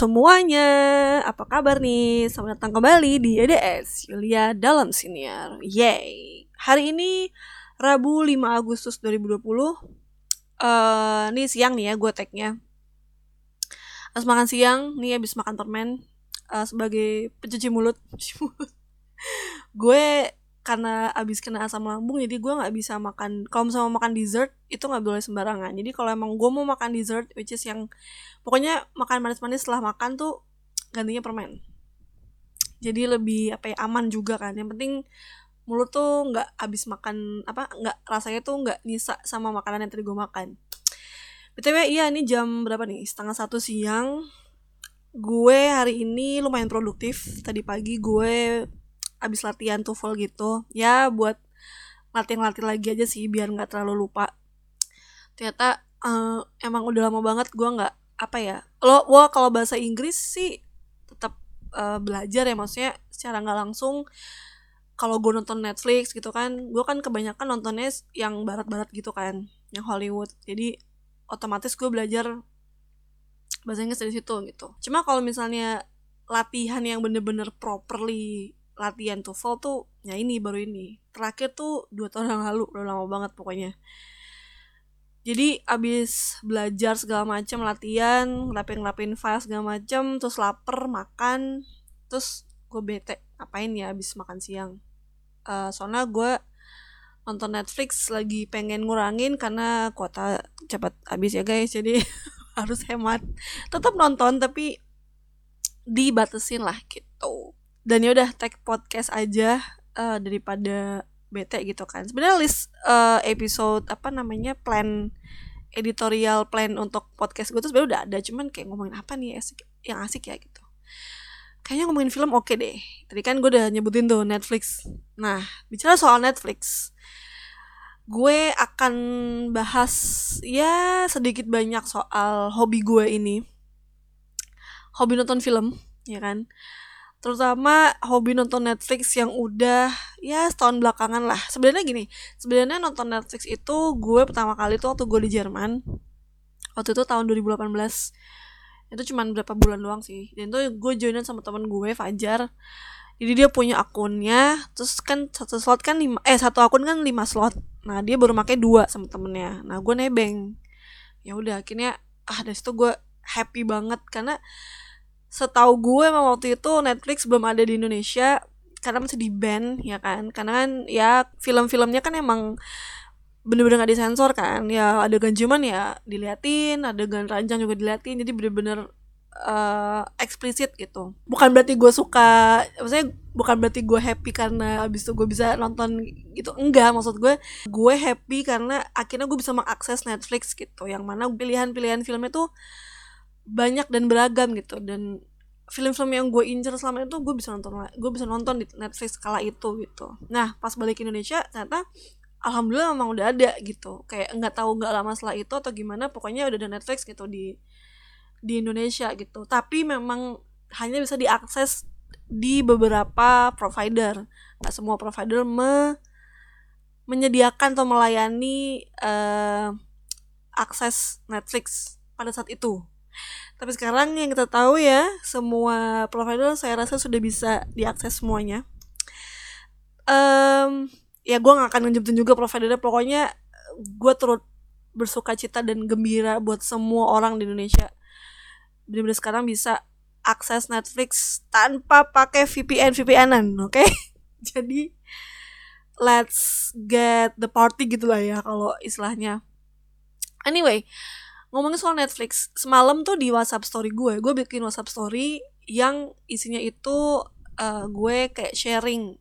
semuanya. Apa kabar nih? Selamat datang kembali di EDS Yulia dalam siniar. Yay! Hari ini Rabu 5 Agustus 2020. Uh, ini siang nih ya gue tagnya. Habis makan siang, nih habis makan permen uh, sebagai pencuci mulut. gue karena abis kena asam lambung jadi gue nggak bisa makan. Kalau misalnya mau makan dessert itu nggak boleh sembarangan. Jadi kalau emang gue mau makan dessert which is yang pokoknya makan manis-manis setelah makan tuh gantinya permen. Jadi lebih apa ya aman juga kan. Yang penting mulut tuh nggak abis makan apa nggak rasanya tuh nggak nyisa sama makanan yang tadi gue makan. Btw iya ini jam berapa nih? Setengah satu siang. Gue hari ini lumayan produktif. Tadi pagi gue abis latihan TOEFL gitu ya buat latihan-latihan lagi aja sih biar nggak terlalu lupa. Ternyata uh, emang udah lama banget gue nggak apa ya lo wah kalau bahasa Inggris sih tetap uh, belajar ya maksudnya secara nggak langsung. Kalau gue nonton Netflix gitu kan gue kan kebanyakan nontonnya yang barat-barat gitu kan yang Hollywood. Jadi otomatis gue belajar bahasa Inggris dari situ gitu. Cuma kalau misalnya latihan yang bener-bener properly latihan TOEFL tuh ya ini baru ini. Terakhir tuh dua tahun yang lalu udah lama banget pokoknya. Jadi abis belajar segala macam latihan ngelapin ngelapin file segala macam terus lapar makan terus gue bete apain ya abis makan siang? Uh, soalnya gue nonton Netflix lagi pengen ngurangin karena kuota cepat habis ya guys jadi harus hemat. Tetap nonton tapi dibatasin lah gitu dan ya udah tag podcast aja uh, daripada bete gitu kan. Sebenarnya list uh, episode apa namanya plan editorial plan untuk podcast gue tuh sebenarnya udah ada. Cuman kayak ngomongin apa nih asik, yang asik ya gitu. Kayaknya ngomongin film oke okay deh. Tadi kan gue udah nyebutin tuh Netflix. Nah bicara soal Netflix gue akan bahas ya sedikit banyak soal hobi gue ini. Hobi nonton film ya kan terutama hobi nonton Netflix yang udah ya setahun belakangan lah. Sebenarnya gini sebenarnya nonton Netflix itu gue pertama kali tuh waktu gue di Jerman. Waktu itu tahun 2018 itu cuma berapa bulan doang sih. Dan itu gue joinan sama temen gue Fajar. Jadi dia punya akunnya terus kan satu slot kan lima eh satu akun kan lima slot. Nah dia baru pakai dua sama temennya. Nah gue nebeng. Ya udah akhirnya ah dari situ gue happy banget. Karena setahu gue emang waktu itu Netflix belum ada di Indonesia karena masih di ban ya kan? Karena kan ya film-filmnya kan emang bener-bener gak disensor kan? Ya adegan cuman ya diliatin adegan ranjang juga diliatin jadi bener-bener uh, eksplisit gitu. Bukan berarti gue suka maksudnya bukan berarti gue happy karena abis itu gue bisa nonton gitu. Enggak maksud gue gue happy karena akhirnya gue bisa mengakses Netflix gitu. Yang mana pilihan-pilihan filmnya tuh banyak dan beragam gitu. Dan film-film yang gue incer selama itu gue bisa nonton gue bisa nonton di Netflix kala itu gitu. Nah pas balik ke Indonesia ternyata alhamdulillah emang udah ada gitu. Kayak nggak tahu nggak lama setelah itu atau gimana pokoknya udah ada Netflix gitu di di Indonesia gitu. Tapi memang hanya bisa diakses di beberapa provider. Nggak semua provider me menyediakan atau melayani uh, akses Netflix pada saat itu tapi sekarang yang kita tahu ya, semua provider saya rasa sudah bisa diakses semuanya. Um, ya gue gak akan ngejebutin juga providernya, pokoknya gue turut bersuka cita dan gembira buat semua orang di Indonesia. Bener-bener sekarang bisa akses Netflix tanpa pakai VPN VPNan, oke? Okay? Jadi let's get the party gitu lah ya kalau istilahnya. Anyway, ngomongin soal Netflix semalam tuh di WhatsApp story gue gue bikin WhatsApp story yang isinya itu uh, gue kayak sharing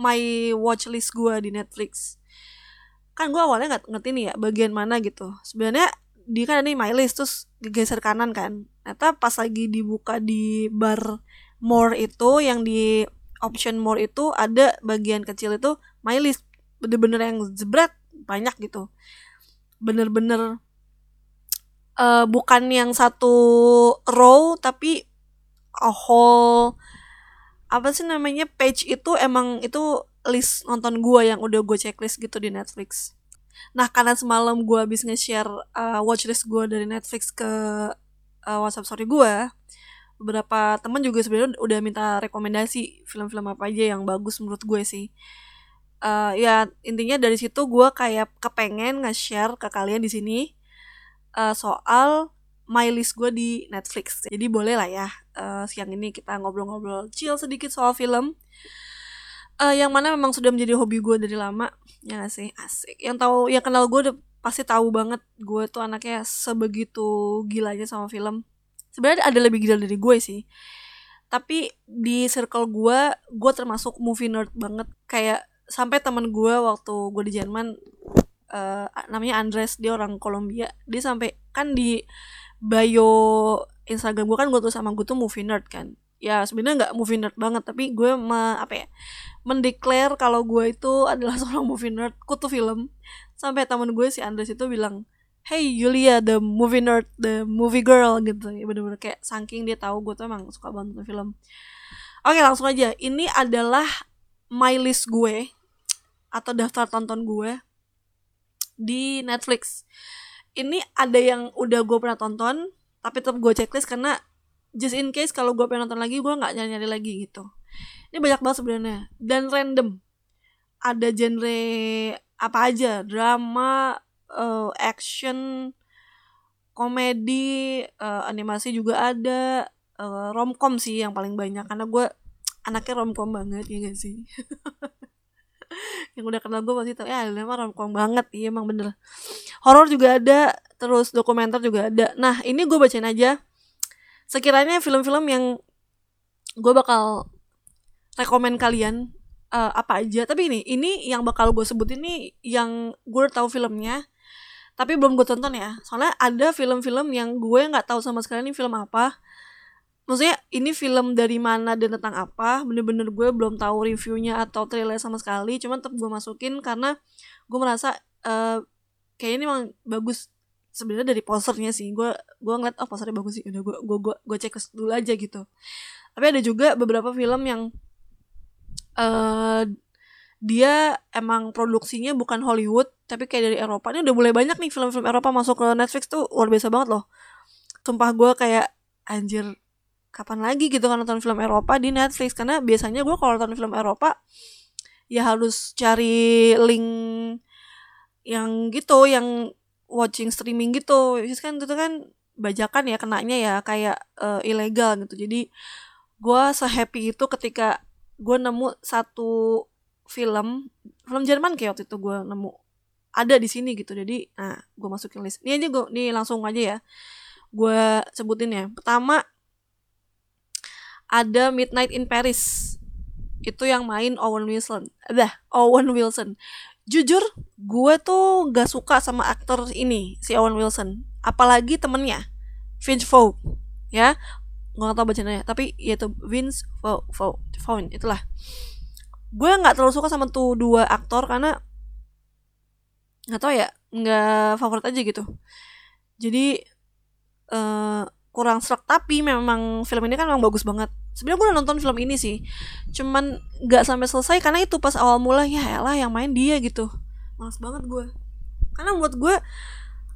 my watchlist gue di Netflix. Kan gue awalnya nggak ngerti nih ya bagian mana gitu. Sebenarnya di kan ini my list terus geser kanan kan. Ternyata pas lagi dibuka di bar more itu yang di option more itu ada bagian kecil itu my list. Bener-bener yang jebret banyak gitu. Bener-bener uh, bukan yang satu row tapi a whole apa sih namanya page itu emang itu list nonton gue yang udah gue checklist gitu di Netflix. Nah karena semalam gue habis nge-share uh, watchlist gue dari Netflix ke uh, WhatsApp story gue beberapa teman juga sebenarnya udah minta rekomendasi film-film apa aja yang bagus menurut gue sih uh, ya intinya dari situ gue kayak kepengen nge-share ke kalian di sini uh, soal my list gue di Netflix. Jadi boleh lah ya uh, siang ini kita ngobrol-ngobrol chill sedikit soal film. Uh, yang mana memang sudah menjadi hobi gue dari lama. Ya gak sih? Asik. Yang tahu yang kenal gue udah pasti tahu banget gue tuh anaknya sebegitu gilanya sama film. Sebenarnya ada lebih gila dari gue sih. Tapi di circle gue gue termasuk movie nerd banget. Kayak sampai teman gue waktu gue di Jerman uh, namanya Andres dia orang Kolombia. Dia sampai kan di bio Instagram gue kan gue tuh sama gue tuh movie nerd kan. Ya sebenarnya nggak movie nerd banget tapi gue me, apa ya mendeklar kalau gue itu adalah seorang movie nerd kutu film. Sampai teman gue si Andres itu bilang hey Yulia the movie nerd the movie girl gitu. Ya bener-bener kayak saking dia tahu gue tuh emang suka banget film. Oke langsung aja. Ini adalah my list gue atau daftar tonton gue di Netflix. Ini ada yang udah gue pernah tonton tapi tetap gue checklist karena just in case kalau gue pengen nonton lagi gue nggak nyari-nyari lagi gitu. Ini banyak banget sebenarnya. Dan random. Ada genre apa aja? Drama uh, action komedi uh, animasi juga ada uh, romcom sih yang paling banyak. Karena gue anaknya romcom banget ya gak sih yang udah kenal gue pasti tau ya emang romcom banget. Iya emang bener. Horor juga ada terus dokumenter juga ada. Nah ini gue bacain aja. Sekiranya film-film yang gue bakal rekomend kalian uh, apa aja. Tapi ini ini yang bakal gue sebut ini yang gue tahu filmnya tapi belum gue tonton ya. Soalnya ada film-film yang gue nggak tahu sama sekali ini film apa maksudnya ini film dari mana dan tentang apa? Bener-bener gue belum tahu reviewnya atau trailer sama sekali. Cuman tetap gue masukin karena gue merasa uh, kayak ini emang bagus sebenarnya dari posternya sih. Gue gue ngeliat oh posternya bagus sih. Udah gue gue gue, gue cek dulu aja gitu. Tapi ada juga beberapa film yang uh, dia emang produksinya bukan Hollywood tapi kayak dari Eropa. Ini udah mulai banyak nih film-film Eropa masuk ke Netflix tuh luar biasa banget loh. Sumpah gue kayak anjir kapan lagi gitu kan nonton film Eropa di Netflix. Karena biasanya gue kalau nonton film Eropa ya harus cari link yang gitu yang watching streaming gitu. Terus kan itu kan bajakan ya kenanya ya kayak uh, ilegal gitu. Jadi gue sehappy itu ketika gue nemu satu film film Jerman kayak waktu itu gue nemu ada di sini gitu. Jadi nah gue masukin list. Ini aja gue nih langsung aja ya. Gue sebutin ya. Pertama ada Midnight in Paris. Itu yang main Owen Wilson. Dah Owen Wilson. Jujur gue tuh gak suka sama aktor ini si Owen Wilson. Apalagi temennya Vince Vaughn ya. Gue gak tau bacanya tapi yaitu Vince Vaughn itulah. Gue nggak terlalu suka sama tuh dua aktor karena nggak tau ya nggak favorit aja gitu. Jadi uh, kurang serak. Tapi memang film ini kan memang bagus banget. Sebenarnya gue udah nonton film ini sih. Cuman nggak sampai selesai karena itu pas awal mula ya elah yang main dia gitu. Males banget gue karena buat gue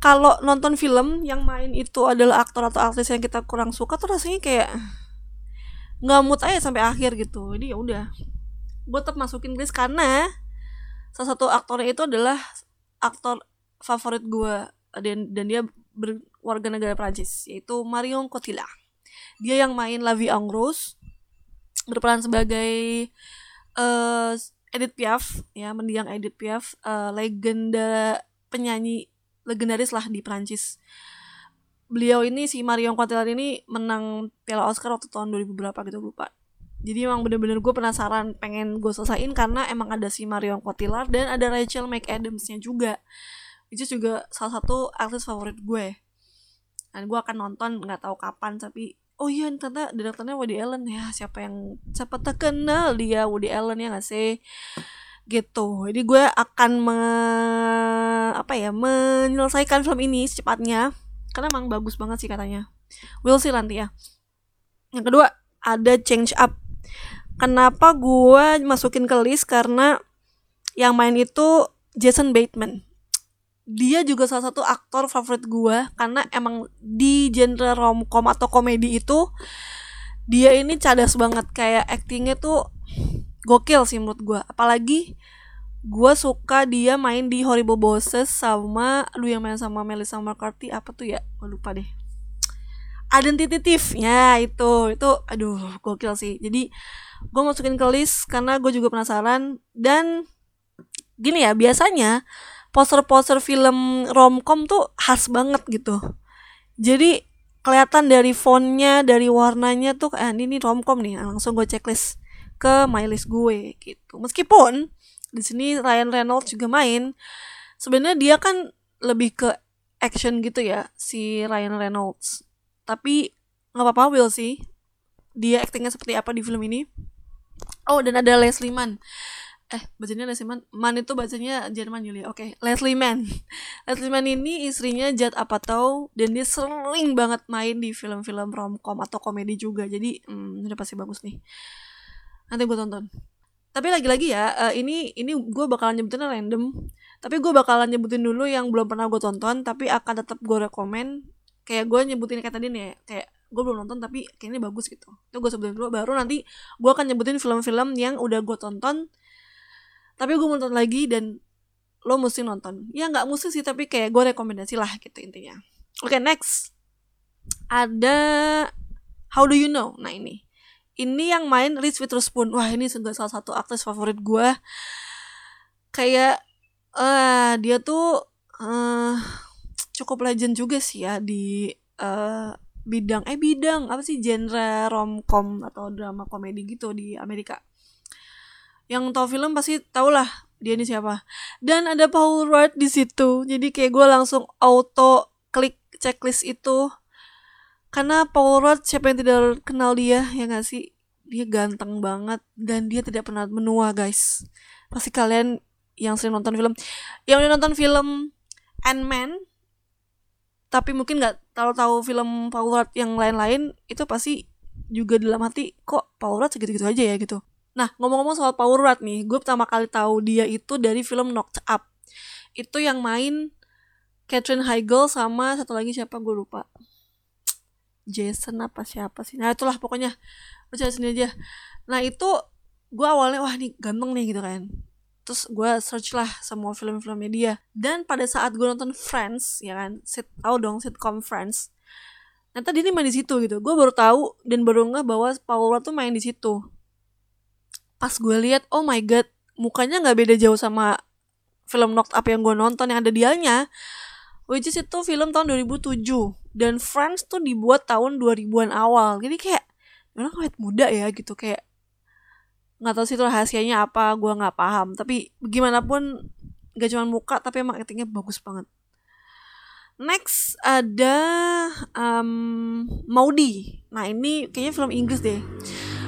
kalau nonton film yang main itu adalah aktor atau aktris yang kita kurang suka tuh rasanya kayak nggak mood aja sampai akhir gitu. Jadi ya udah. Gue tetap masukin list karena salah satu aktornya itu adalah aktor favorit gue dan dan dia berwarga negara Prancis yaitu Marion Cotillard. Dia yang main La Vie berperan sebagai uh, Edith Piaf ya mendiang Edith Piaf uh, legenda penyanyi legendaris lah di Prancis beliau ini si Marion Cotillard ini menang Piala Oscar waktu tahun 2000 berapa gitu lupa. Jadi emang bener-bener gue penasaran pengen gue selesaiin karena emang ada si Marion Cotillard dan ada Rachel McAdamsnya juga. Itu juga salah satu aktris favorit gue dan gue akan nonton nggak tahu kapan tapi oh iya ternyata direkturnya Woody Allen. Ya siapa yang siapa terkenal dia Woody Allen ya gak sih? Gitu. Jadi gue akan me, apa ya menyelesaikan film ini secepatnya. Karena emang bagus banget sih katanya. Will see nanti ya. Yang kedua ada change up. Kenapa gue masukin ke list? Karena yang main itu Jason Bateman. Dia juga salah satu aktor favorit gue karena emang di genre romcom atau komedi itu dia ini cadas banget. Kayak actingnya tuh gokil sih menurut gue apalagi gue suka dia main di Horrible Bosses sama lu yang main sama Melissa McCarthy apa tuh ya? Gue lupa deh. Identitatifnya itu. Itu aduh gokil sih. Jadi gue masukin ke list karena gue juga penasaran. Dan gini ya biasanya poster-poster film romcom tuh khas banget gitu. Jadi kelihatan dari fontnya dari warnanya tuh eh, ini romcom nih langsung gue checklist ke my list gue gitu. Meskipun di sini Ryan Reynolds juga main sebenarnya dia kan lebih ke action gitu ya si Ryan Reynolds. Tapi nggak apa-apa Will sih. Dia aktingnya seperti apa di film ini? Oh dan ada Leslie Mann eh bacanya Leslie Mann Mann itu bacanya Jerman Julia. Oke okay. Leslie Mann. Leslie Mann ini istrinya Judd Apatow dan dia sering banget main di film-film romcom atau komedi juga. Jadi hmm, udah pasti bagus nih. Nanti gue tonton. Tapi lagi-lagi ya uh, ini ini gue bakalan nyebutin random. Tapi gue bakalan nyebutin dulu yang belum pernah gue tonton tapi akan tetap gue rekomend kayak gue nyebutin kayak tadi nih ya, kayak gue belum nonton tapi kayaknya bagus gitu. Itu gue sebutin dulu baru nanti gue akan nyebutin film-film yang udah gue tonton tapi gue nonton lagi dan lo mesti nonton. Ya nggak mesti sih tapi kayak gue rekomendasi lah gitu intinya. Oke okay, next. Ada How Do You Know? Nah ini. Ini yang main Reese Witherspoon. Wah ini juga salah satu aktris favorit gue kayak uh, dia tuh uh, cukup legend juga sih ya di uh, bidang eh bidang apa sih? Genre romcom atau drama komedi gitu di Amerika yang tau film pasti tau lah dia ini siapa. Dan ada Paul Rudd di situ. Jadi kayak gue langsung auto klik checklist itu. Karena Paul Rudd siapa yang tidak kenal dia ya gak sih? Dia ganteng banget dan dia tidak pernah menua guys. Pasti kalian yang sering nonton film. Yang udah nonton film Ant-Man tapi mungkin nggak tahu tahu film Paul Rudd yang lain-lain itu pasti juga dalam hati kok Paul Rudd segitu-gitu aja ya? gitu Nah, ngomong-ngomong soal Paul Rudd nih, gue pertama kali tahu dia itu dari film Knocked Up. Itu yang main Catherine Heigl sama satu lagi siapa gue lupa. Jason apa siapa sih? Nah, itulah pokoknya. Lu cari sendiri aja. Nah, itu gue awalnya wah nih ganteng nih gitu kan. Terus gue search lah semua film-filmnya dia. Dan pada saat gue nonton Friends, ya kan, sit, tau dong sitcom Friends. Ternyata dia main di situ gitu. Gue baru tahu dan baru nggak bahwa Paul Rudd tuh main di situ pas gue lihat oh my god mukanya nggak beda jauh sama film Knocked Up yang gue nonton yang ada dianya. Which is itu film tahun 2007 dan Friends tuh dibuat tahun 2000-an awal. Jadi kayak orang awet muda ya gitu. Kayak nggak tahu sih itu rahasianya apa gue nggak paham. Tapi bagaimanapun gak cuma muka tapi emang actingnya bagus banget. Next ada um, Maudi nah ini kayaknya film Inggris deh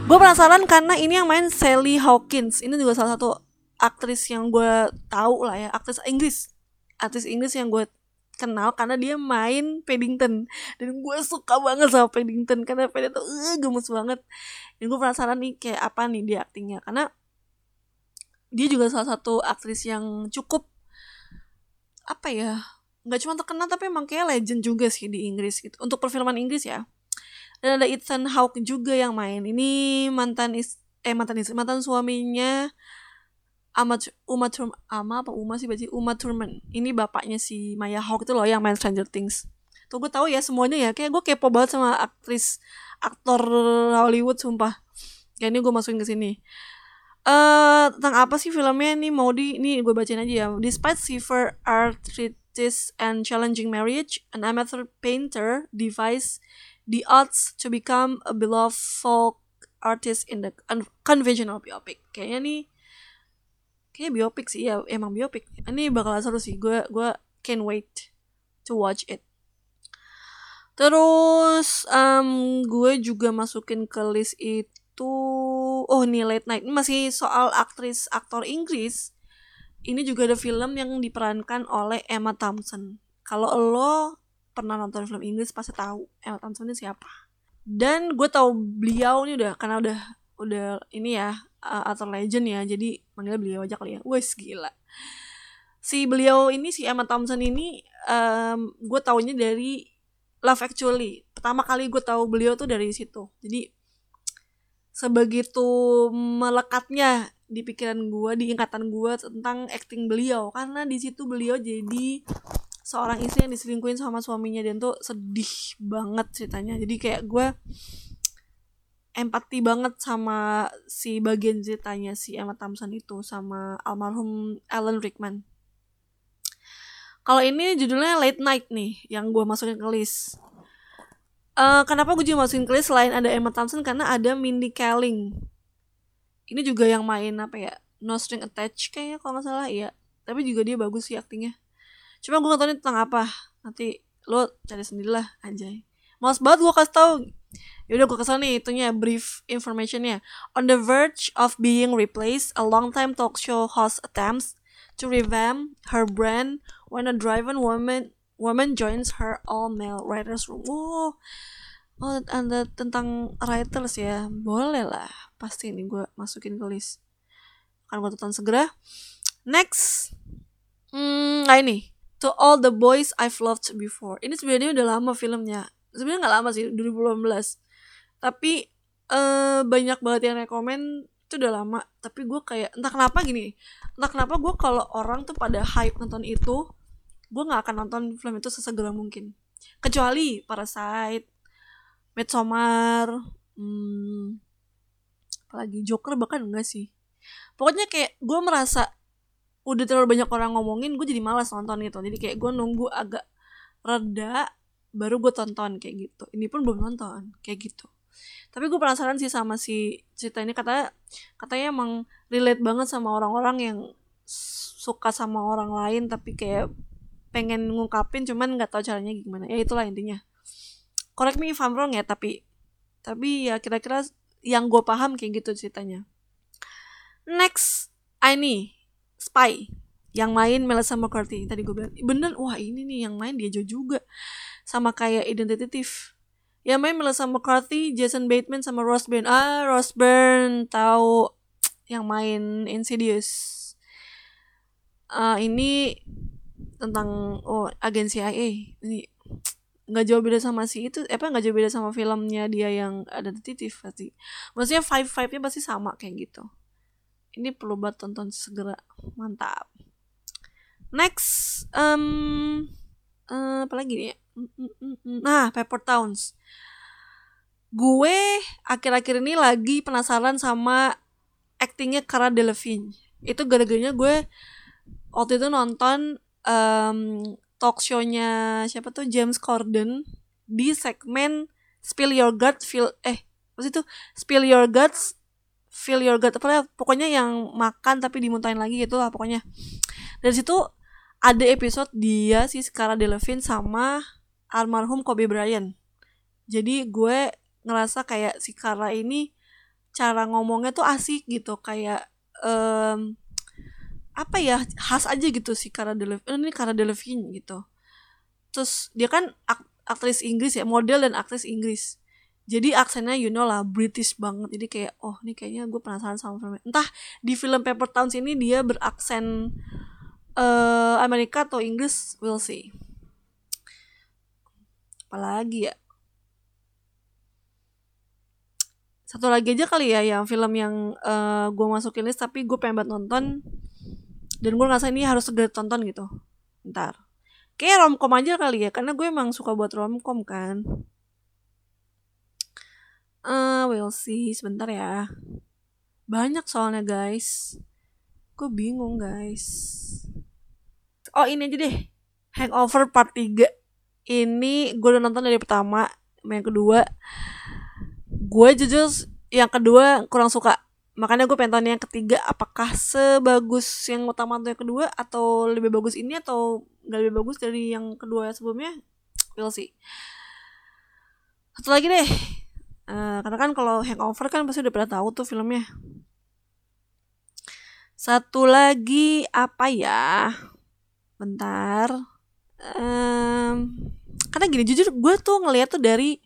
gue penasaran karena ini yang main Sally Hawkins. Ini juga salah satu aktris yang gue tahu lah ya. Aktris Inggris. Aktris Inggris yang gue kenal karena dia main Paddington. Dan gue suka banget sama Paddington karena Paddington uh, gemes banget. Dan gue penasaran nih kayak apa nih dia aktingnya. Karena dia juga salah satu aktris yang cukup apa ya nggak cuma terkenal tapi emang kayak legend juga sih di Inggris gitu. Untuk perfilman Inggris ya dan ada Ethan Hawke juga yang main. Ini mantan is eh mantan istri mantan suaminya Amat Uma Thurman Ama apa Uma sih baca Uma Thurman. Ini bapaknya si Maya Hawke itu loh yang main Stranger Things. Tuh gue tahu ya semuanya ya. Kayak gue kepo banget sama aktris aktor Hollywood sumpah. Ya ini gue masukin ke sini. Eh uh, tentang apa sih filmnya? Nih mau di ini gue bacain aja ya. Despite severe arthritis and challenging marriage an amateur painter device the odds to become a beloved folk artist in the conventional biopic. Kayaknya nih kayak biopic sih ya emang biopic. Ini bakal seru sih gue gue can't wait to watch it. Terus um, gue juga masukin ke list itu oh nih late night. Ini masih soal aktris aktor Inggris. Ini juga ada film yang diperankan oleh Emma Thompson. Kalau lo pernah nonton film Inggris pasti tahu Emma Thompson ini siapa. Dan gue tahu beliau ini udah karena udah udah ini ya uh, legend ya jadi manggil beliau aja kali ya. Wes gila. Si beliau ini si Emma Thompson ini um, gue taunya dari Love Actually. Pertama kali gue tahu beliau tuh dari situ. Jadi sebegitu melekatnya di pikiran gue di ingatan gue tentang acting beliau. Karena di situ beliau jadi seorang istri yang diselingkuhin sama suaminya dan tuh sedih banget ceritanya jadi kayak gue empati banget sama si bagian ceritanya si Emma Thompson itu sama almarhum Alan Rickman kalau ini judulnya Late Night nih yang gue masukin ke list Uh, kenapa gue juga masukin ke selain ada Emma Thompson karena ada Mindy Kaling. Ini juga yang main apa ya? No String Attached kayaknya kalau nggak salah ya. Tapi juga dia bagus sih aktingnya. Cuma gue gak tau ini tentang apa. Nanti lo cari sendirilah anjay. Males banget gue kasih tau. Yaudah gue ke sana nih itunya brief informationnya. On the verge of being replaced, a long-time talk show host attempts to revamp her brand when a driven woman woman joins her all male writers room. Oh, oh ada tentang writers ya. Boleh lah. Pasti ini gue masukin ke list. Akan gue tonton segera. Next. Hmm, nah ini. To All the Boys I've Loved Before. Ini sebenarnya udah lama filmnya. Sebenarnya nggak lama sih, 2018. Tapi uh, banyak banget yang rekomen itu udah lama tapi gue kayak entah kenapa gini entah kenapa gue kalau orang tuh pada hype nonton itu gue nggak akan nonton film itu sesegera mungkin kecuali Parasite Midsommar hmm, apalagi Joker bahkan enggak sih pokoknya kayak gue merasa udah terlalu banyak orang ngomongin gue jadi malas nonton gitu. Jadi kayak gue nunggu agak reda baru gue tonton kayak gitu. Ini pun belum nonton kayak gitu. Tapi gue penasaran sih sama si cerita ini. Katanya katanya emang relate banget sama orang-orang yang suka sama orang lain tapi kayak pengen ngungkapin cuman nggak tahu caranya gimana. Ya itulah intinya. Correct me if I'm wrong ya tapi tapi ya kira-kira yang gue paham kayak gitu ceritanya. Next ini Spy. Yang main Melissa McCarthy tadi gue bilang. Bener wah ini nih yang main dia juga. Sama kayak identitatif yang main Melissa McCarthy Jason Bateman sama Ross Byrne. Ah Ross Byrne tahu yang main Insidious. Uh, ini tentang oh agen CIA ini nggak jauh beda sama si itu apa nggak jauh beda sama filmnya dia yang ada detektif pasti. Maksudnya five five nya pasti sama kayak gitu ini perlu banget tonton segera. Mantap. Next um uh, apa lagi nih ya? nah Pepper Towns. Gue akhir-akhir ini lagi penasaran sama actingnya Cara Delevingne. Itu gara-garanya gue waktu itu nonton um, talk show-nya siapa tuh? James Corden di segmen Spill Your Guts feel eh sih itu? Spill Your Guts Feel Your Guts apa ya pokoknya yang makan tapi dimuntahin lagi gitu lah pokoknya. Dari situ ada episode dia si Cara Delevingne sama almarhum Kobe Bryant. Jadi gue ngerasa kayak si Cara ini cara ngomongnya tuh asik gitu kayak um, apa ya khas aja gitu sih Cara Delevingne ini Cara Delevingne gitu. Terus dia kan ak aktris Inggris ya model dan aktris Inggris jadi aksennya you know lah British banget. Jadi kayak oh ini kayaknya gue penasaran sama filmnya. Entah di film Paper Towns ini dia beraksen uh, Amerika atau Inggris we'll see. Apalagi ya? Satu lagi aja kali ya yang film yang uh, gue masukin list tapi gue pengen banget nonton. Dan gue ngerasa ini harus segera tonton gitu. Ntar. Kayak romcom aja kali ya karena gue emang suka buat romcom kan uh, we'll see. Sebentar ya. Banyak soalnya guys. Gue bingung guys. Oh ini aja deh. Hangover part 3 ini gue udah nonton dari pertama yang kedua. Gue jujur yang kedua kurang suka. Makanya gue pengen tanya yang ketiga apakah sebagus yang utama atau yang kedua atau lebih bagus ini atau gak lebih bagus dari yang kedua sebelumnya? We'll see. Satu lagi deh uh, karena kan kalau hangover kan pasti udah pernah tahu tuh filmnya. Satu lagi apa ya? Bentar. Um, karena gini jujur gue tuh ngeliat tuh dari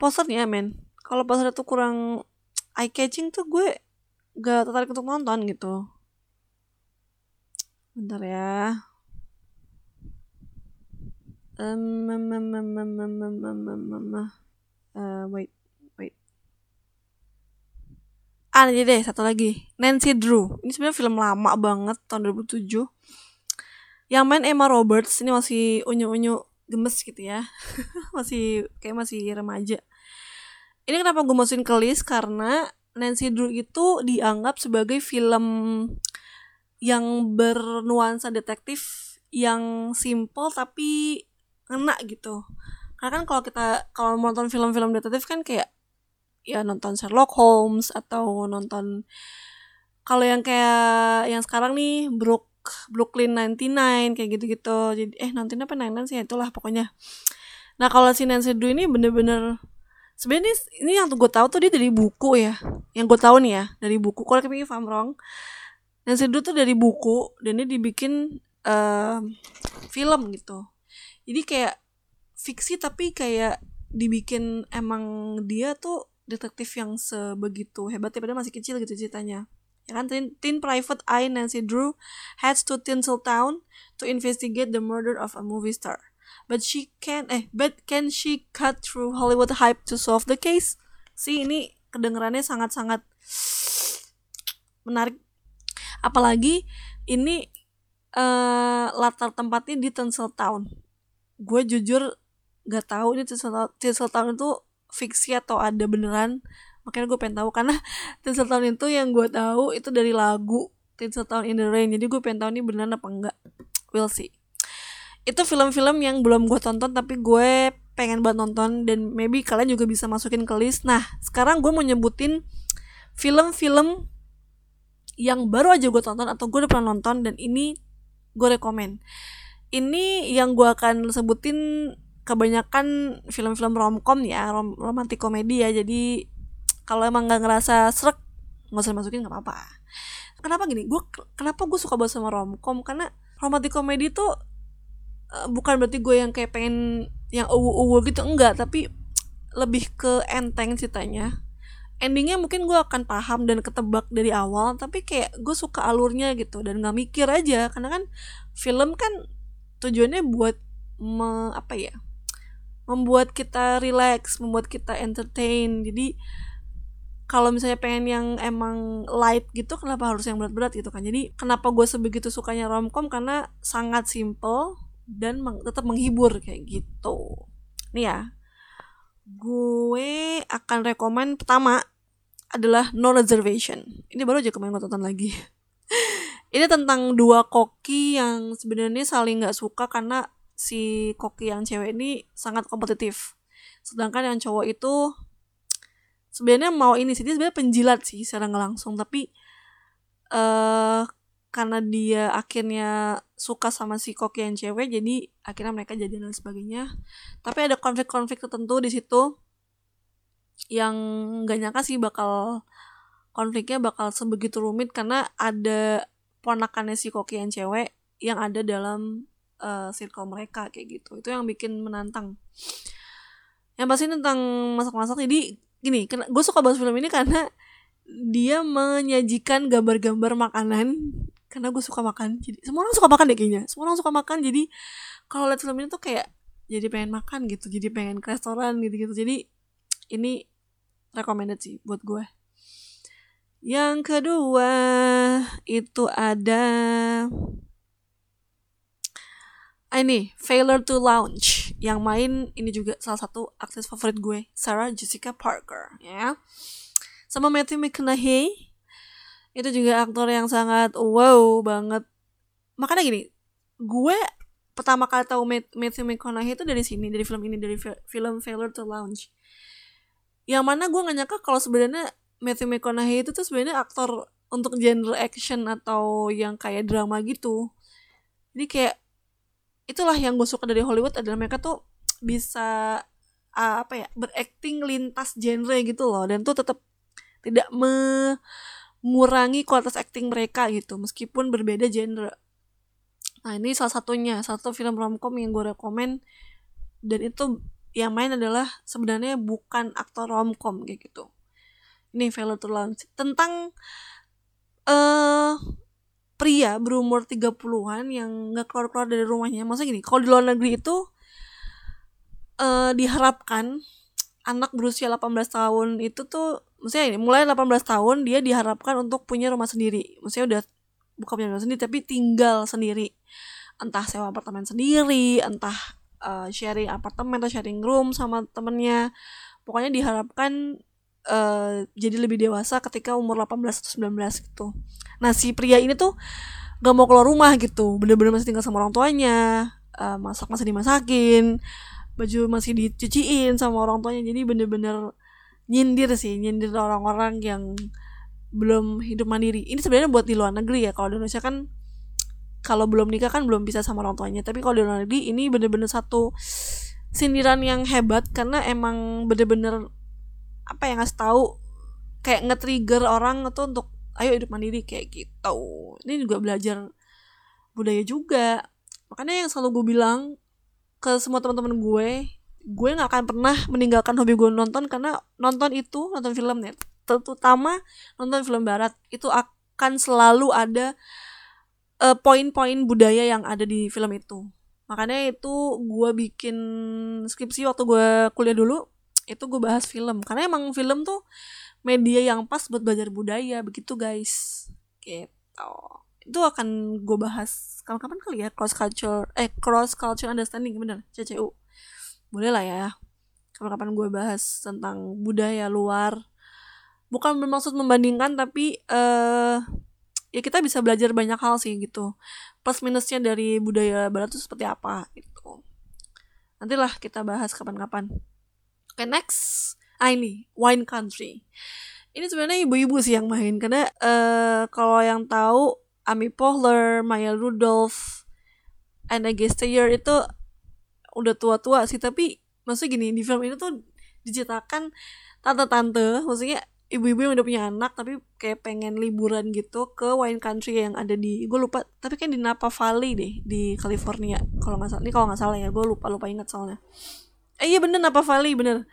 posternya men. Kalau posternya tuh kurang eye catching tuh gue gak tertarik untuk nonton gitu. Bentar ya. Um, um, um, um, um, um, um, um, um, uh, wait wait. Ah deh satu lagi. Nancy Drew. Ini sebenarnya film lama banget tahun 2007 yang main Emma Roberts ini masih unyu-unyu gemes gitu ya. Masih kayak masih remaja. Ini kenapa gue masukin ke list? Karena Nancy Drew itu dianggap sebagai film yang bernuansa detektif yang simple tapi ngena gitu karena kan kalau kita kalau nonton film-film detektif kan kayak ya nonton Sherlock Holmes atau nonton kalau yang kayak yang sekarang nih Brook Brooklyn 99 kayak gitu-gitu. Jadi eh nonton apa 99 sih? Itulah pokoknya. Nah kalau si Nancy Drew ini bener-bener sebenarnya ini yang gue tahu tuh dia dari buku ya. Yang gue tahu nih ya dari buku. Kalau kami paham wrong Nancy Drew tuh dari buku dan dia dibikin uh, film gitu. Jadi kayak fiksi tapi kayak dibikin emang dia tuh detektif yang sebegitu hebat ya padahal masih kecil gitu ceritanya. Ya kan teen, teen private eye Nancy Drew heads to Tinseltown to investigate the murder of a movie star. But she can eh but can she cut through Hollywood hype to solve the case? Sih ini kedengarannya sangat-sangat menarik. Apalagi ini uh, latar tempatnya di Tinseltown. Gue jujur gak tahu ini Tinsel Town itu fiksi atau ada beneran. Makanya gue pengen tahu karena Tinsel Town itu yang gue tahu itu dari lagu Tinsel Town in the Rain. Jadi gue pengen tahu ini beneran apa enggak. We'll see. Itu film-film yang belum gue tonton tapi gue pengen buat nonton dan maybe kalian juga bisa masukin ke list. Nah sekarang gue mau nyebutin film-film yang baru aja gue tonton atau gue udah pernah nonton dan ini gue rekomend ini yang gue akan sebutin kebanyakan film-film romcom ya rom romantik komedi ya jadi kalau emang nggak ngerasa serak nggak usah masukin nggak apa-apa. Kenapa gini? Gue kenapa gue suka banget sama romcom? Karena romantik komedi tuh uh, bukan berarti gue yang kayak pengen yang uwu-uwu gitu enggak. Tapi lebih ke enteng ceritanya. Endingnya mungkin gue akan paham dan ketebak dari awal tapi kayak gue suka alurnya gitu dan nggak mikir aja. Karena kan film kan tujuannya buat me, apa ya membuat kita relax membuat kita entertain. Jadi kalau misalnya pengen yang emang light gitu kenapa harus yang berat-berat gitu kan? Jadi kenapa gue sebegitu sukanya romcom? Karena sangat simple dan meng tetap menghibur kayak gitu. Nih ya gue akan rekomend pertama adalah No Reservation. Ini baru aja kemarin gue tonton lagi. Ini tentang dua koki yang sebenarnya saling nggak suka karena si koki yang cewek ini sangat kompetitif. Sedangkan yang cowok itu sebenarnya mau ini sih dia sebenarnya penjilat sih secara langsung. Tapi eh uh, karena dia akhirnya suka sama si koki yang cewek jadi akhirnya mereka jadi dan sebagainya. Tapi ada konflik-konflik tertentu di situ yang nggak nyangka sih bakal konfliknya bakal sebegitu rumit. Karena ada ponakannya si koki yang cewek yang ada dalam uh, circle mereka kayak gitu. Itu yang bikin menantang. Yang pasti tentang masak-masak jadi gini gue suka banget film ini karena dia menyajikan gambar-gambar makanan karena gue suka makan. Jadi semua orang suka makan deh kayaknya. Semua orang suka makan jadi kalau lihat film ini tuh kayak jadi pengen makan gitu jadi pengen ke restoran gitu gitu jadi ini recommended sih buat gue yang kedua itu ada ini Failure to Launch. Yang main ini juga salah satu akses favorit gue Sarah Jessica Parker ya. Sama Matthew McConaughey. Itu juga aktor yang sangat wow banget. Makanya gini gue pertama kali tahu Matthew McConaughey itu dari sini dari film ini dari film Failure to Launch. Yang mana gue gak nyangka kalau sebenarnya Matthew McConaughey itu tuh sebenarnya aktor untuk genre action atau yang kayak drama gitu. Jadi kayak itulah yang gue suka dari Hollywood adalah mereka tuh bisa uh, apa ya berakting lintas genre gitu loh. Dan tuh tetap tidak mengurangi kualitas acting mereka gitu meskipun berbeda genre. Nah ini salah satunya. Satu film romcom yang gue rekomend dan itu yang main adalah sebenarnya bukan aktor romcom kayak gitu. Ini Failure to Launch. Tentang uh, pria berumur 30-an yang nggak keluar-keluar dari rumahnya. Maksudnya gini, kalau di luar negeri itu uh, diharapkan anak berusia 18 tahun itu tuh maksudnya ini mulai 18 tahun dia diharapkan untuk punya rumah sendiri. Maksudnya udah bukan punya rumah sendiri tapi tinggal sendiri. Entah sewa apartemen sendiri, entah uh, sharing apartemen atau sharing room sama temennya. Pokoknya diharapkan uh, jadi lebih dewasa ketika umur 18 atau 19 gitu. Nah, si pria ini tuh gak mau keluar rumah gitu. Bener-bener masih tinggal sama orang tuanya, uh, masak masih dimasakin, baju masih dicuciin sama orang tuanya jadi bener-bener nyindir sih nyindir orang-orang yang belum hidup mandiri ini sebenarnya buat di luar negeri ya kalau di Indonesia kan kalau belum nikah kan belum bisa sama orang tuanya tapi kalau di luar negeri ini bener-bener satu sindiran yang hebat karena emang bener-bener apa yang ngasih tahu kayak nge-trigger orang itu untuk ayo hidup mandiri kayak gitu. Ini juga belajar budaya juga. Makanya yang selalu gue bilang ke semua teman-teman gue gue nggak akan pernah meninggalkan hobi gue nonton karena nonton itu nonton film ya terutama nonton film barat itu akan selalu ada uh, poin-poin budaya yang ada di film itu. Makanya itu gue bikin skripsi waktu gue kuliah dulu itu gue bahas film. Karena emang film tuh media yang pas buat belajar budaya begitu guys. Gitu. Itu akan gue bahas kapan-kapan kali ya? Cross culture eh cross culture understanding bener. CCU boleh lah ya. Kapan-kapan gue bahas tentang budaya luar. Bukan bermaksud membandingkan tapi uh, ya kita bisa belajar banyak hal sih gitu. Plus minusnya dari budaya barat itu seperti apa gitu. Nantilah kita bahas kapan-kapan oke okay, next. Ah ini wine country. Ini sebenarnya ibu-ibu sih yang main karena uh, kalau yang tahu Amy Poehler, Maya Rudolph, Anna Gasteyer itu udah tua-tua sih tapi maksudnya gini di film ini tuh diceritakan tante-tante maksudnya ibu-ibu yang udah punya anak tapi kayak pengen liburan gitu ke wine country yang ada di gue lupa tapi kan di Napa Valley deh di California kalau nggak salah ini kalau nggak salah ya gue lupa lupa ingat soalnya eh iya bener Napa Valley bener.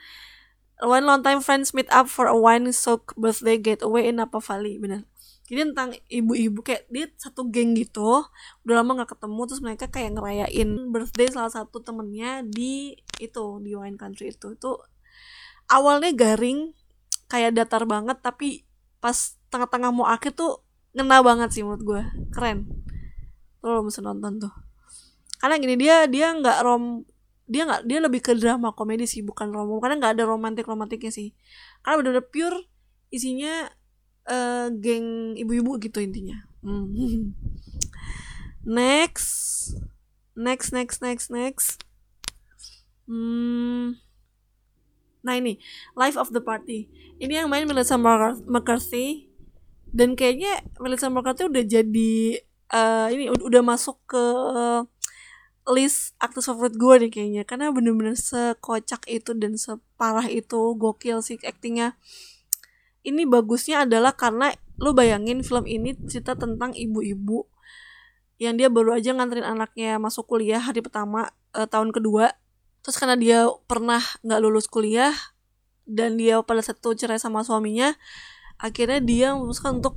One long time friends meet up for a wine soak birthday getaway in Napa Valley bener. Jadi tentang ibu-ibu kayak dia satu geng gitu udah lama nggak ketemu terus mereka kayak ngerayain birthday salah satu temennya di itu di wine country itu. Itu awalnya garing kayak datar banget tapi pas tengah-tengah mau akhir tuh ngena banget sih menurut gue keren. Lo mesti nonton tuh. Karena gini dia dia nggak rom dia nggak dia lebih ke drama komedi sih bukan rom karena nggak ada romantik romantiknya sih. Karena bener-bener pure isinya uh, geng ibu-ibu gitu intinya. Hmm. next. Next next next next. Hmm. nah ini. Life of the party. Ini yang main Melissa McCarthy. Dan kayaknya Melissa McCarthy udah jadi uh, ini udah masuk ke uh, list aktris favorit gue nih kayaknya. Karena bener-bener sekocak itu dan separah itu gokil sih aktingnya. Ini bagusnya adalah karena lu bayangin film ini cerita tentang ibu-ibu yang dia baru aja nganterin anaknya masuk kuliah hari pertama uh, tahun kedua. Terus karena dia pernah nggak lulus kuliah dan dia pada satu cerai sama suaminya akhirnya dia memutuskan untuk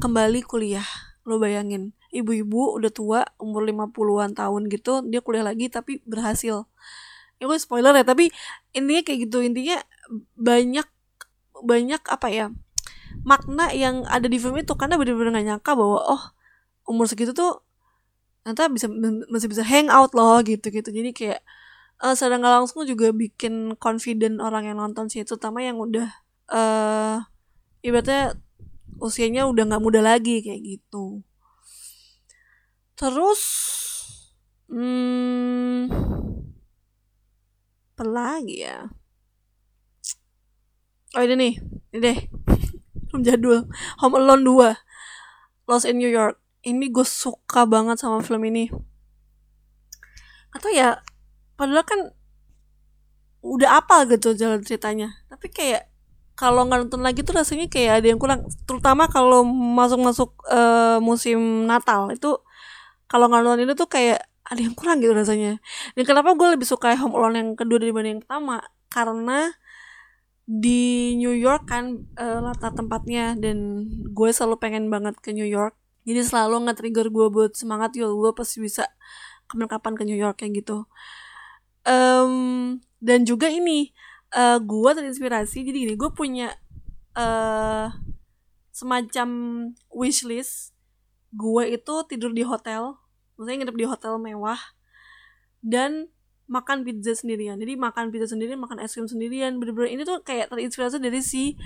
kembali kuliah. Lo bayangin ibu-ibu udah tua umur 50-an tahun gitu dia kuliah lagi tapi berhasil. Ya gue spoiler ya tapi intinya kayak gitu. Intinya banyak banyak apa ya makna yang ada di film itu karena bener-bener gak nyangka bahwa oh umur segitu tuh nanti bisa masih bisa hang out loh gitu gitu jadi kayak uh, secara nggak langsung juga bikin confident orang yang nonton sih terutama yang udah uh, ibaratnya usianya udah nggak muda lagi kayak gitu terus hmm, apa lagi ya? Oh ini nih ini deh. Film jadul. Home Alone 2 Lost in New York. Ini gue suka banget sama film ini. Atau ya padahal kan udah apa gitu jalan ceritanya. Tapi kayak kalau nggak nonton lagi tuh rasanya kayak ada yang kurang. Terutama kalau masuk-masuk uh, musim Natal. Itu kalau nonton ini tuh kayak ada yang kurang gitu rasanya. Dan kenapa gue lebih suka Home Alone yang kedua dibanding yang pertama? Karena di New York kan uh, latar tempatnya. Dan gue selalu pengen banget ke New York. Jadi selalu nge-trigger gue buat semangat. Yuk gue pasti bisa kapan-kapan ke New York kayak gitu. Um, dan juga ini uh, gue terinspirasi. Jadi gini gue punya uh, semacam wishlist gue itu tidur di hotel. Maksudnya nginep di hotel mewah. Dan makan pizza sendirian. Jadi makan pizza sendirian makan es krim sendirian. Bener-bener ini tuh kayak terinspirasi dari si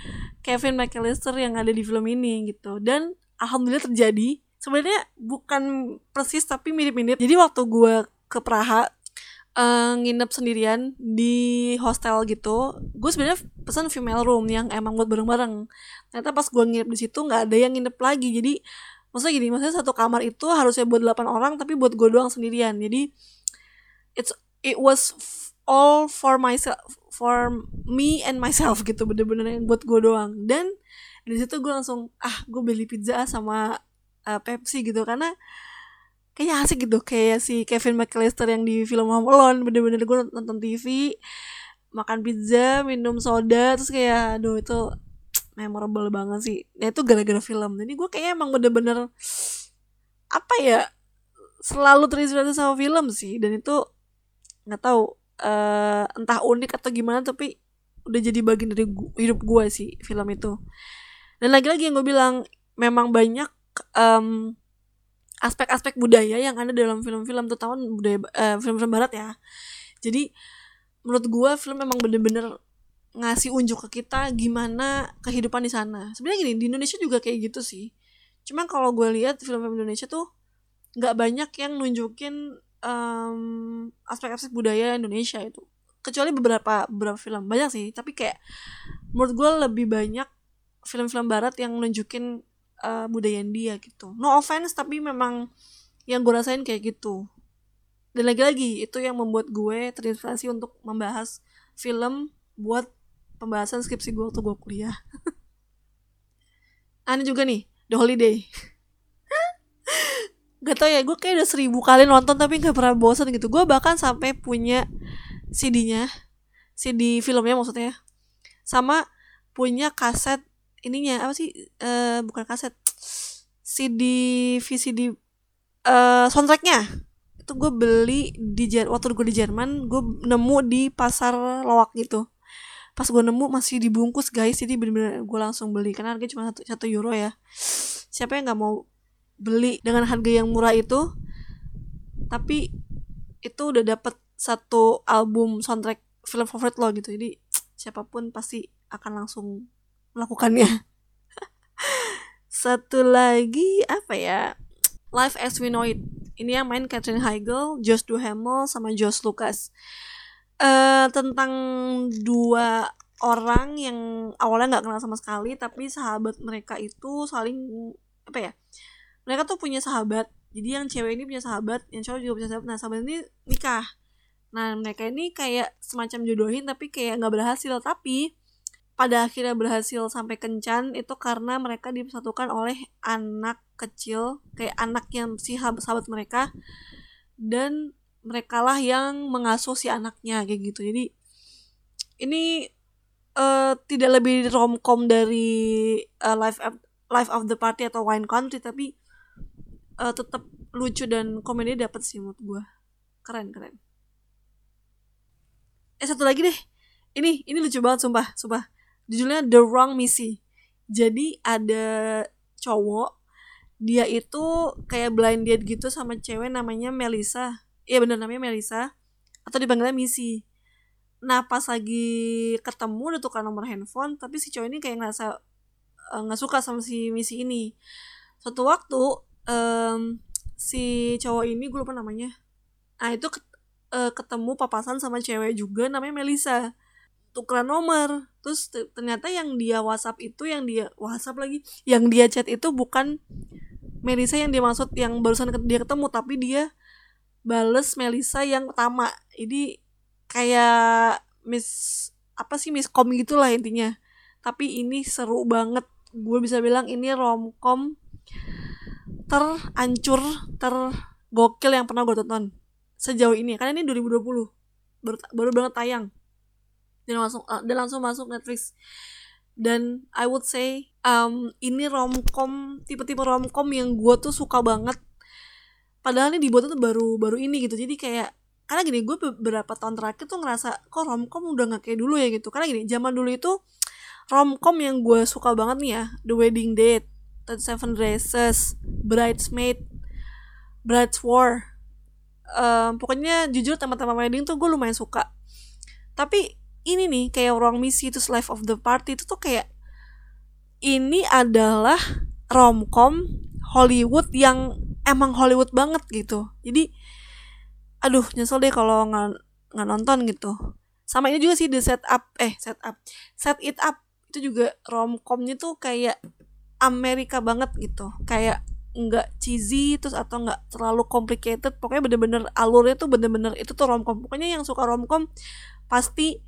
Kevin McAllister yang ada di film ini gitu. Dan alhamdulillah terjadi. Sebenarnya bukan persis tapi mirip-mirip. Jadi waktu gue ke Praha uh, nginep sendirian di hostel gitu gue sebenarnya pesan female room yang emang buat bareng-bareng. Ternyata pas gue nginep di situ nggak ada yang nginep lagi. Jadi maksudnya gini maksudnya satu kamar itu harusnya buat 8 orang tapi buat gue doang sendirian. Jadi it's it was all for myself for me and myself gitu bener-bener yang buat gue doang. Dan di situ gue langsung ah gue beli pizza sama uh, Pepsi gitu. Karena kayaknya asik gitu kayak si Kevin McAllister yang di film Home Alone bener-bener gue nonton TV makan pizza minum soda terus kayak aduh itu memorable banget sih. Nah itu gara-gara film. Jadi gue kayaknya emang bener-bener apa ya selalu terinspirasi sama film sih. Dan itu nggak tahu uh, entah unik atau gimana tapi udah jadi bagian dari gua, hidup gue sih film itu. Dan lagi-lagi yang gue bilang memang banyak um, aspek-aspek budaya yang ada dalam film-film terutama budaya uh, film-film barat ya. Jadi menurut gue film memang bener-bener ngasih unjuk ke kita gimana kehidupan di sana. Sebenarnya gini di Indonesia juga kayak gitu sih. Cuma kalau gue lihat film-film Indonesia tuh nggak banyak yang nunjukin um, aspek-aspek budaya Indonesia itu. Kecuali beberapa beberapa film. Banyak sih tapi kayak menurut gue lebih banyak film-film barat yang nunjukin uh, budaya India gitu. No offense tapi memang yang gue rasain kayak gitu. Dan lagi-lagi itu yang membuat gue terinspirasi untuk membahas film buat pembahasan skripsi gue waktu gue kuliah. Aneh juga nih The Holiday. Gak tau ya gue kayak udah seribu kali nonton tapi gak pernah bosan gitu. Gue bahkan sampai punya CD-nya CD filmnya maksudnya sama punya kaset ininya apa sih? Uh, bukan kaset CD VCD uh, soundtracknya. Itu gue beli di waktu gue di Jerman gue nemu di pasar lawak gitu pas gue nemu masih dibungkus guys. Jadi bener-bener gue langsung beli. Karena harganya cuma satu, satu euro ya. Siapa yang nggak mau beli dengan harga yang murah itu? Tapi itu udah dapet satu album soundtrack film favorit lo gitu. Jadi siapa pun pasti akan langsung melakukannya. Satu lagi apa ya? Life as We Know It. Ini yang main Catherine Heigl, Josh Duhamel sama Josh Lucas uh, tentang dua orang yang awalnya nggak kenal sama sekali tapi sahabat mereka itu saling apa ya mereka tuh punya sahabat. Jadi yang cewek ini punya sahabat yang cowok juga punya sahabat. Nah sahabat ini nikah. Nah mereka ini kayak semacam jodohin tapi kayak nggak berhasil. Tapi pada akhirnya berhasil sampai kencan itu karena mereka dipersatukan oleh anak kecil kayak anak yang si sahabat mereka. Dan mereka lah yang mengasuh si anaknya kayak gitu. Jadi ini uh, tidak lebih romcom dari uh, life of, life of the party atau wine country tapi uh, tetap lucu dan komedi dapat sih menurut gue keren keren. Eh satu lagi deh. Ini ini lucu banget sumpah sumpah. Judulnya The Wrong Missy. Jadi ada cowok dia itu kayak blind date gitu sama cewek namanya Melissa iya bener namanya Melissa. Atau dipanggilnya Missy. Nah pas lagi ketemu udah tukar nomor handphone tapi si cowok ini kayak ngerasa eh, nggak suka sama si Missy ini. Suatu waktu um, si cowok ini gue lupa namanya. Nah itu uh, ketemu papasan sama cewek juga namanya Melissa. Tukeran nomor. Terus ternyata yang dia WhatsApp itu yang dia WhatsApp lagi yang dia chat itu bukan Melisa yang dia maksud yang barusan dia ketemu tapi dia bales Melisa yang pertama ini kayak miss apa sih miskom gitulah intinya. Tapi ini seru banget. Gue bisa bilang ini romcom terancur tergokil yang pernah gue tonton. Sejauh ini karena ini 2020 baru baru banget tayang. Dan langsung uh, dan langsung masuk Netflix. Dan I would say um, ini romcom tipe-tipe romcom yang gue tuh suka banget padahal ini dibuat tuh baru baru ini gitu. Jadi kayak karena gini gue beberapa tahun terakhir tuh ngerasa kok romcom udah gak kayak dulu ya gitu. Karena gini zaman dulu itu romcom yang gue suka banget nih ya The Wedding Date Seven Dresses Bridesmaid Brides War um, pokoknya jujur teman-teman wedding tuh gue lumayan suka. Tapi ini nih kayak Wrong Missy terus Life of the Party itu tuh kayak ini adalah romcom Hollywood yang emang Hollywood banget gitu. Jadi aduh nyesel deh kalau nggak nggak nonton gitu. Sama ini juga sih the setup eh setup set it up. Itu juga romcomnya tuh kayak Amerika banget gitu. Kayak nggak cheesy terus atau nggak terlalu complicated. Pokoknya bener-bener alurnya tuh bener-bener itu tuh romcom. Pokoknya yang suka romcom pasti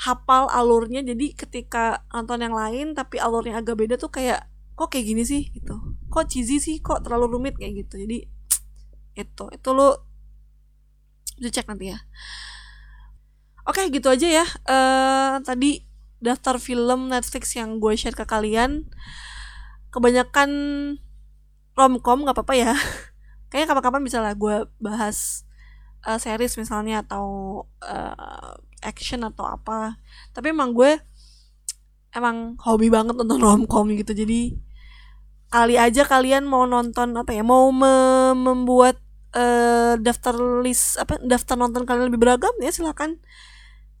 hafal alurnya. Jadi ketika nonton yang lain tapi alurnya agak beda tuh kayak kok kayak gini sih gitu. Kok cheesy sih kok terlalu rumit kayak gitu. Jadi itu itu lo cek nanti ya. Oke gitu aja ya. Uh, tadi daftar film Netflix yang gue share ke kalian kebanyakan romcom nggak apa-apa ya. Kayaknya kapan-kapan bisa lah gue bahas uh, series misalnya atau uh, action atau apa. Tapi emang gue emang hobi banget nonton romcom gitu. Jadi kali aja kalian mau nonton apa ya mau me membuat uh, daftar list apa daftar nonton kalian lebih beragam ya silahkan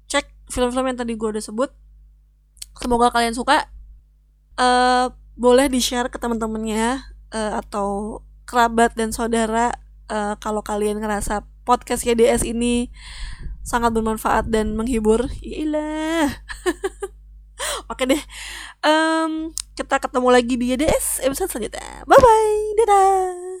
cek film-film yang tadi gue udah sebut. Semoga kalian suka. Uh, boleh di share ke teman-temannya uh, atau kerabat dan saudara uh, kalau kalian ngerasa podcast YDS ini sangat bermanfaat dan menghibur. Iyalah oke deh. Um, kita ketemu lagi di YDS episode selanjutnya. Bye bye dadah